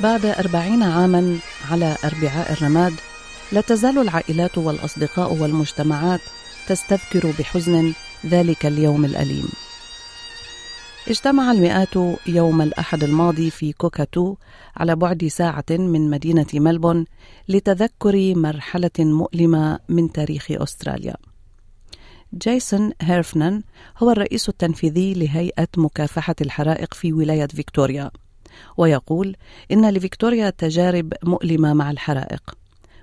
بعد أربعين عاما على أربعاء الرماد لا تزال العائلات والأصدقاء والمجتمعات تستذكر بحزن ذلك اليوم الأليم. اجتمع المئات يوم الأحد الماضي في كوكاتو على بعد ساعة من مدينة ملبون لتذكر مرحلة مؤلمة من تاريخ أستراليا. جيسون هيرفنان هو الرئيس التنفيذي لهيئة مكافحة الحرائق في ولاية فيكتوريا. ويقول إن لفيكتوريا تجارب مؤلمة مع الحرائق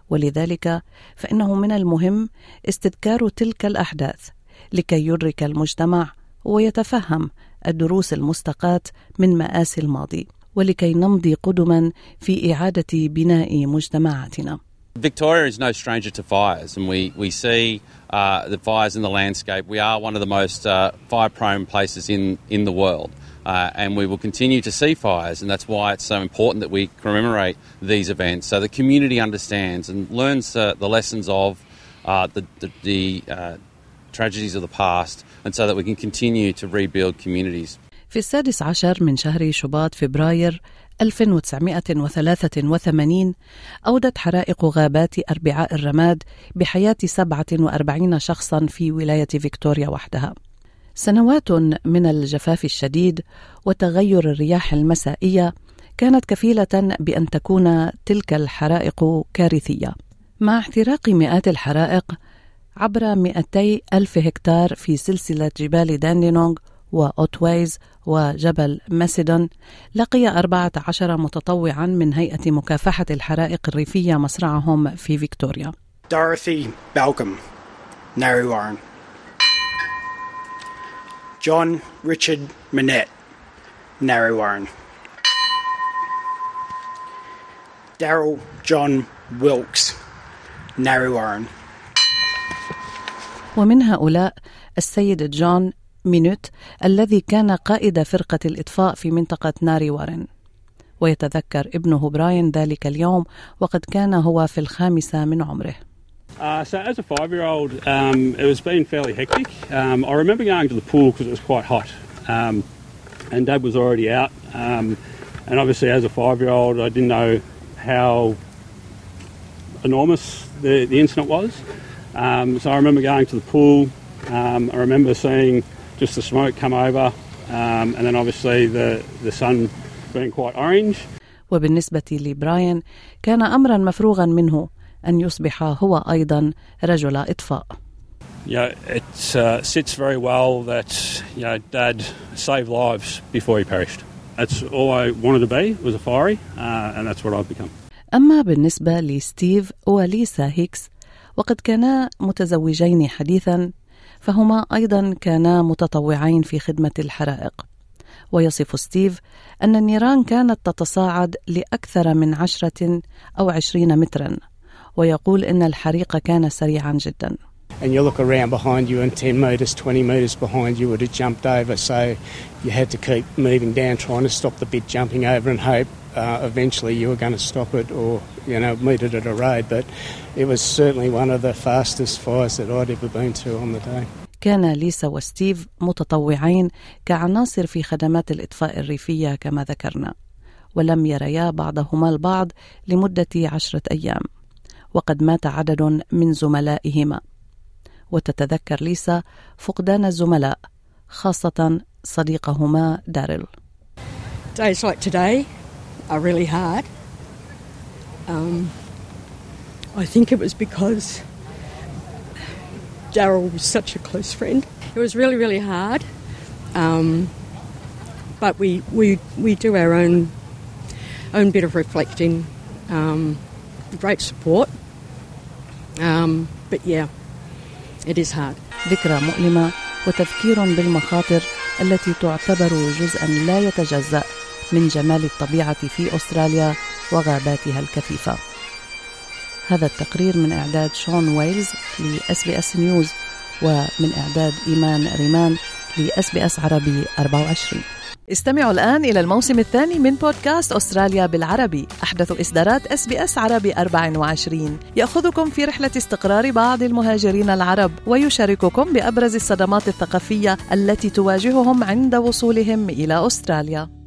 ولذلك فإنه من المهم استذكار تلك الأحداث لكي يدرك المجتمع ويتفهم الدروس المستقاة من مآسي الماضي ولكي نمضي قدما في إعادة بناء مجتمعاتنا. Victoria is no stranger to fires, and we, we see uh, the fires in the landscape. We are one of the most uh, fire prone places in, in the world. Uh, and we will continue to see fires, and that's why it's so important that we commemorate these events so the community understands and learns uh, the lessons of uh, the, the, the uh, tragedies of the past, and so that we can continue to rebuild communities. في السادس عشر من شهر شباط فبراير 1983 أودت حرائق غابات أربعاء الرماد بحياة 47 شخصا في ولاية فيكتوريا وحدها. سنوات من الجفاف الشديد وتغير الرياح المسائية كانت كفيلة بأن تكون تلك الحرائق كارثية. مع احتراق مئات الحرائق عبر 200 ألف هكتار في سلسلة جبال داندينونغ وأوتويز وجبل ماسيدون لقي 14 متطوعا من هيئة مكافحة الحرائق الريفية مصرعهم في فيكتوريا Dorothy Balcom, Narre Warren. John Richard Minette, Warren. Daryl John Wilkes, Warren. ومن هؤلاء السيد جون مينوت الذي كان قائد فرقة الإطفاء في منطقة ناري وارن ويتذكر ابنه براين ذلك اليوم وقد كان هو في الخامسة من عمره Uh, so as a five-year-old, um, it was been fairly hectic. Um, I remember going to the pool because it was quite hot, um, and Dad was already out. Um, and obviously, as a five-year-old, I didn't know how enormous the, the incident was. Um, so I remember going to the pool. Um, I remember seeing just the smoke come over, and then obviously the the sun being quite orange. وبالنسبة لبراين كان أمرا مفروغا منه أن يصبح هو أيضا رجل إطفاء. Yeah, it uh, sits very well that you know, Dad saved lives before he perished. That's all I wanted to be was a fiery, uh, and that's what I've become. أما بالنسبة لستيف وليسا هيكس وقد كانا متزوجين حديثا فهما أيضا كانا متطوعين في خدمة الحرائق ويصف ستيف أن النيران كانت تتصاعد لأكثر من عشرة أو عشرين مترا ويقول إن الحريق كان سريعا جدا and you look around behind you and 10 metres, 20 metres behind you would have jumped over. So you had to keep moving down, trying to stop the bit jumping over and hope uh, eventually you were going to stop it or, you know, it at a road. But it was certainly one of the fastest fires that I'd ever been to on the day. كان ليسا وستيف متطوعين كعناصر في خدمات الإطفاء الريفية كما ذكرنا ولم يريا بعضهما البعض لمدة عشرة أيام وقد مات عدد من زملائهما وتتذكر ليسا فقدان الزملاء خاصة صديقهما داريل Days like today are really hard. Um, I think it was because Daryl was such a close friend. It was really, really hard. Um, but we, we, we do our own own bit of reflecting. Um, great support. Um, but yeah, it is hard. ذكرى مؤلمة وتذكير بالمخاطر التي تعتبر جزءا لا يتجزأ من جمال الطبيعة في أستراليا وغاباتها الكثيفة. هذا التقرير من إعداد شون ويلز لإس بي إس نيوز ومن إعداد إيمان ريمان لإس بي إس عربي 24 استمعوا الآن إلى الموسم الثاني من بودكاست أستراليا بالعربي. أحدث إصدارات إس بي إس عربي 24 يأخذكم في رحلة استقرار بعض المهاجرين العرب ويشارككم بأبرز الصدمات الثقافية التي تواجههم عند وصولهم إلى أستراليا.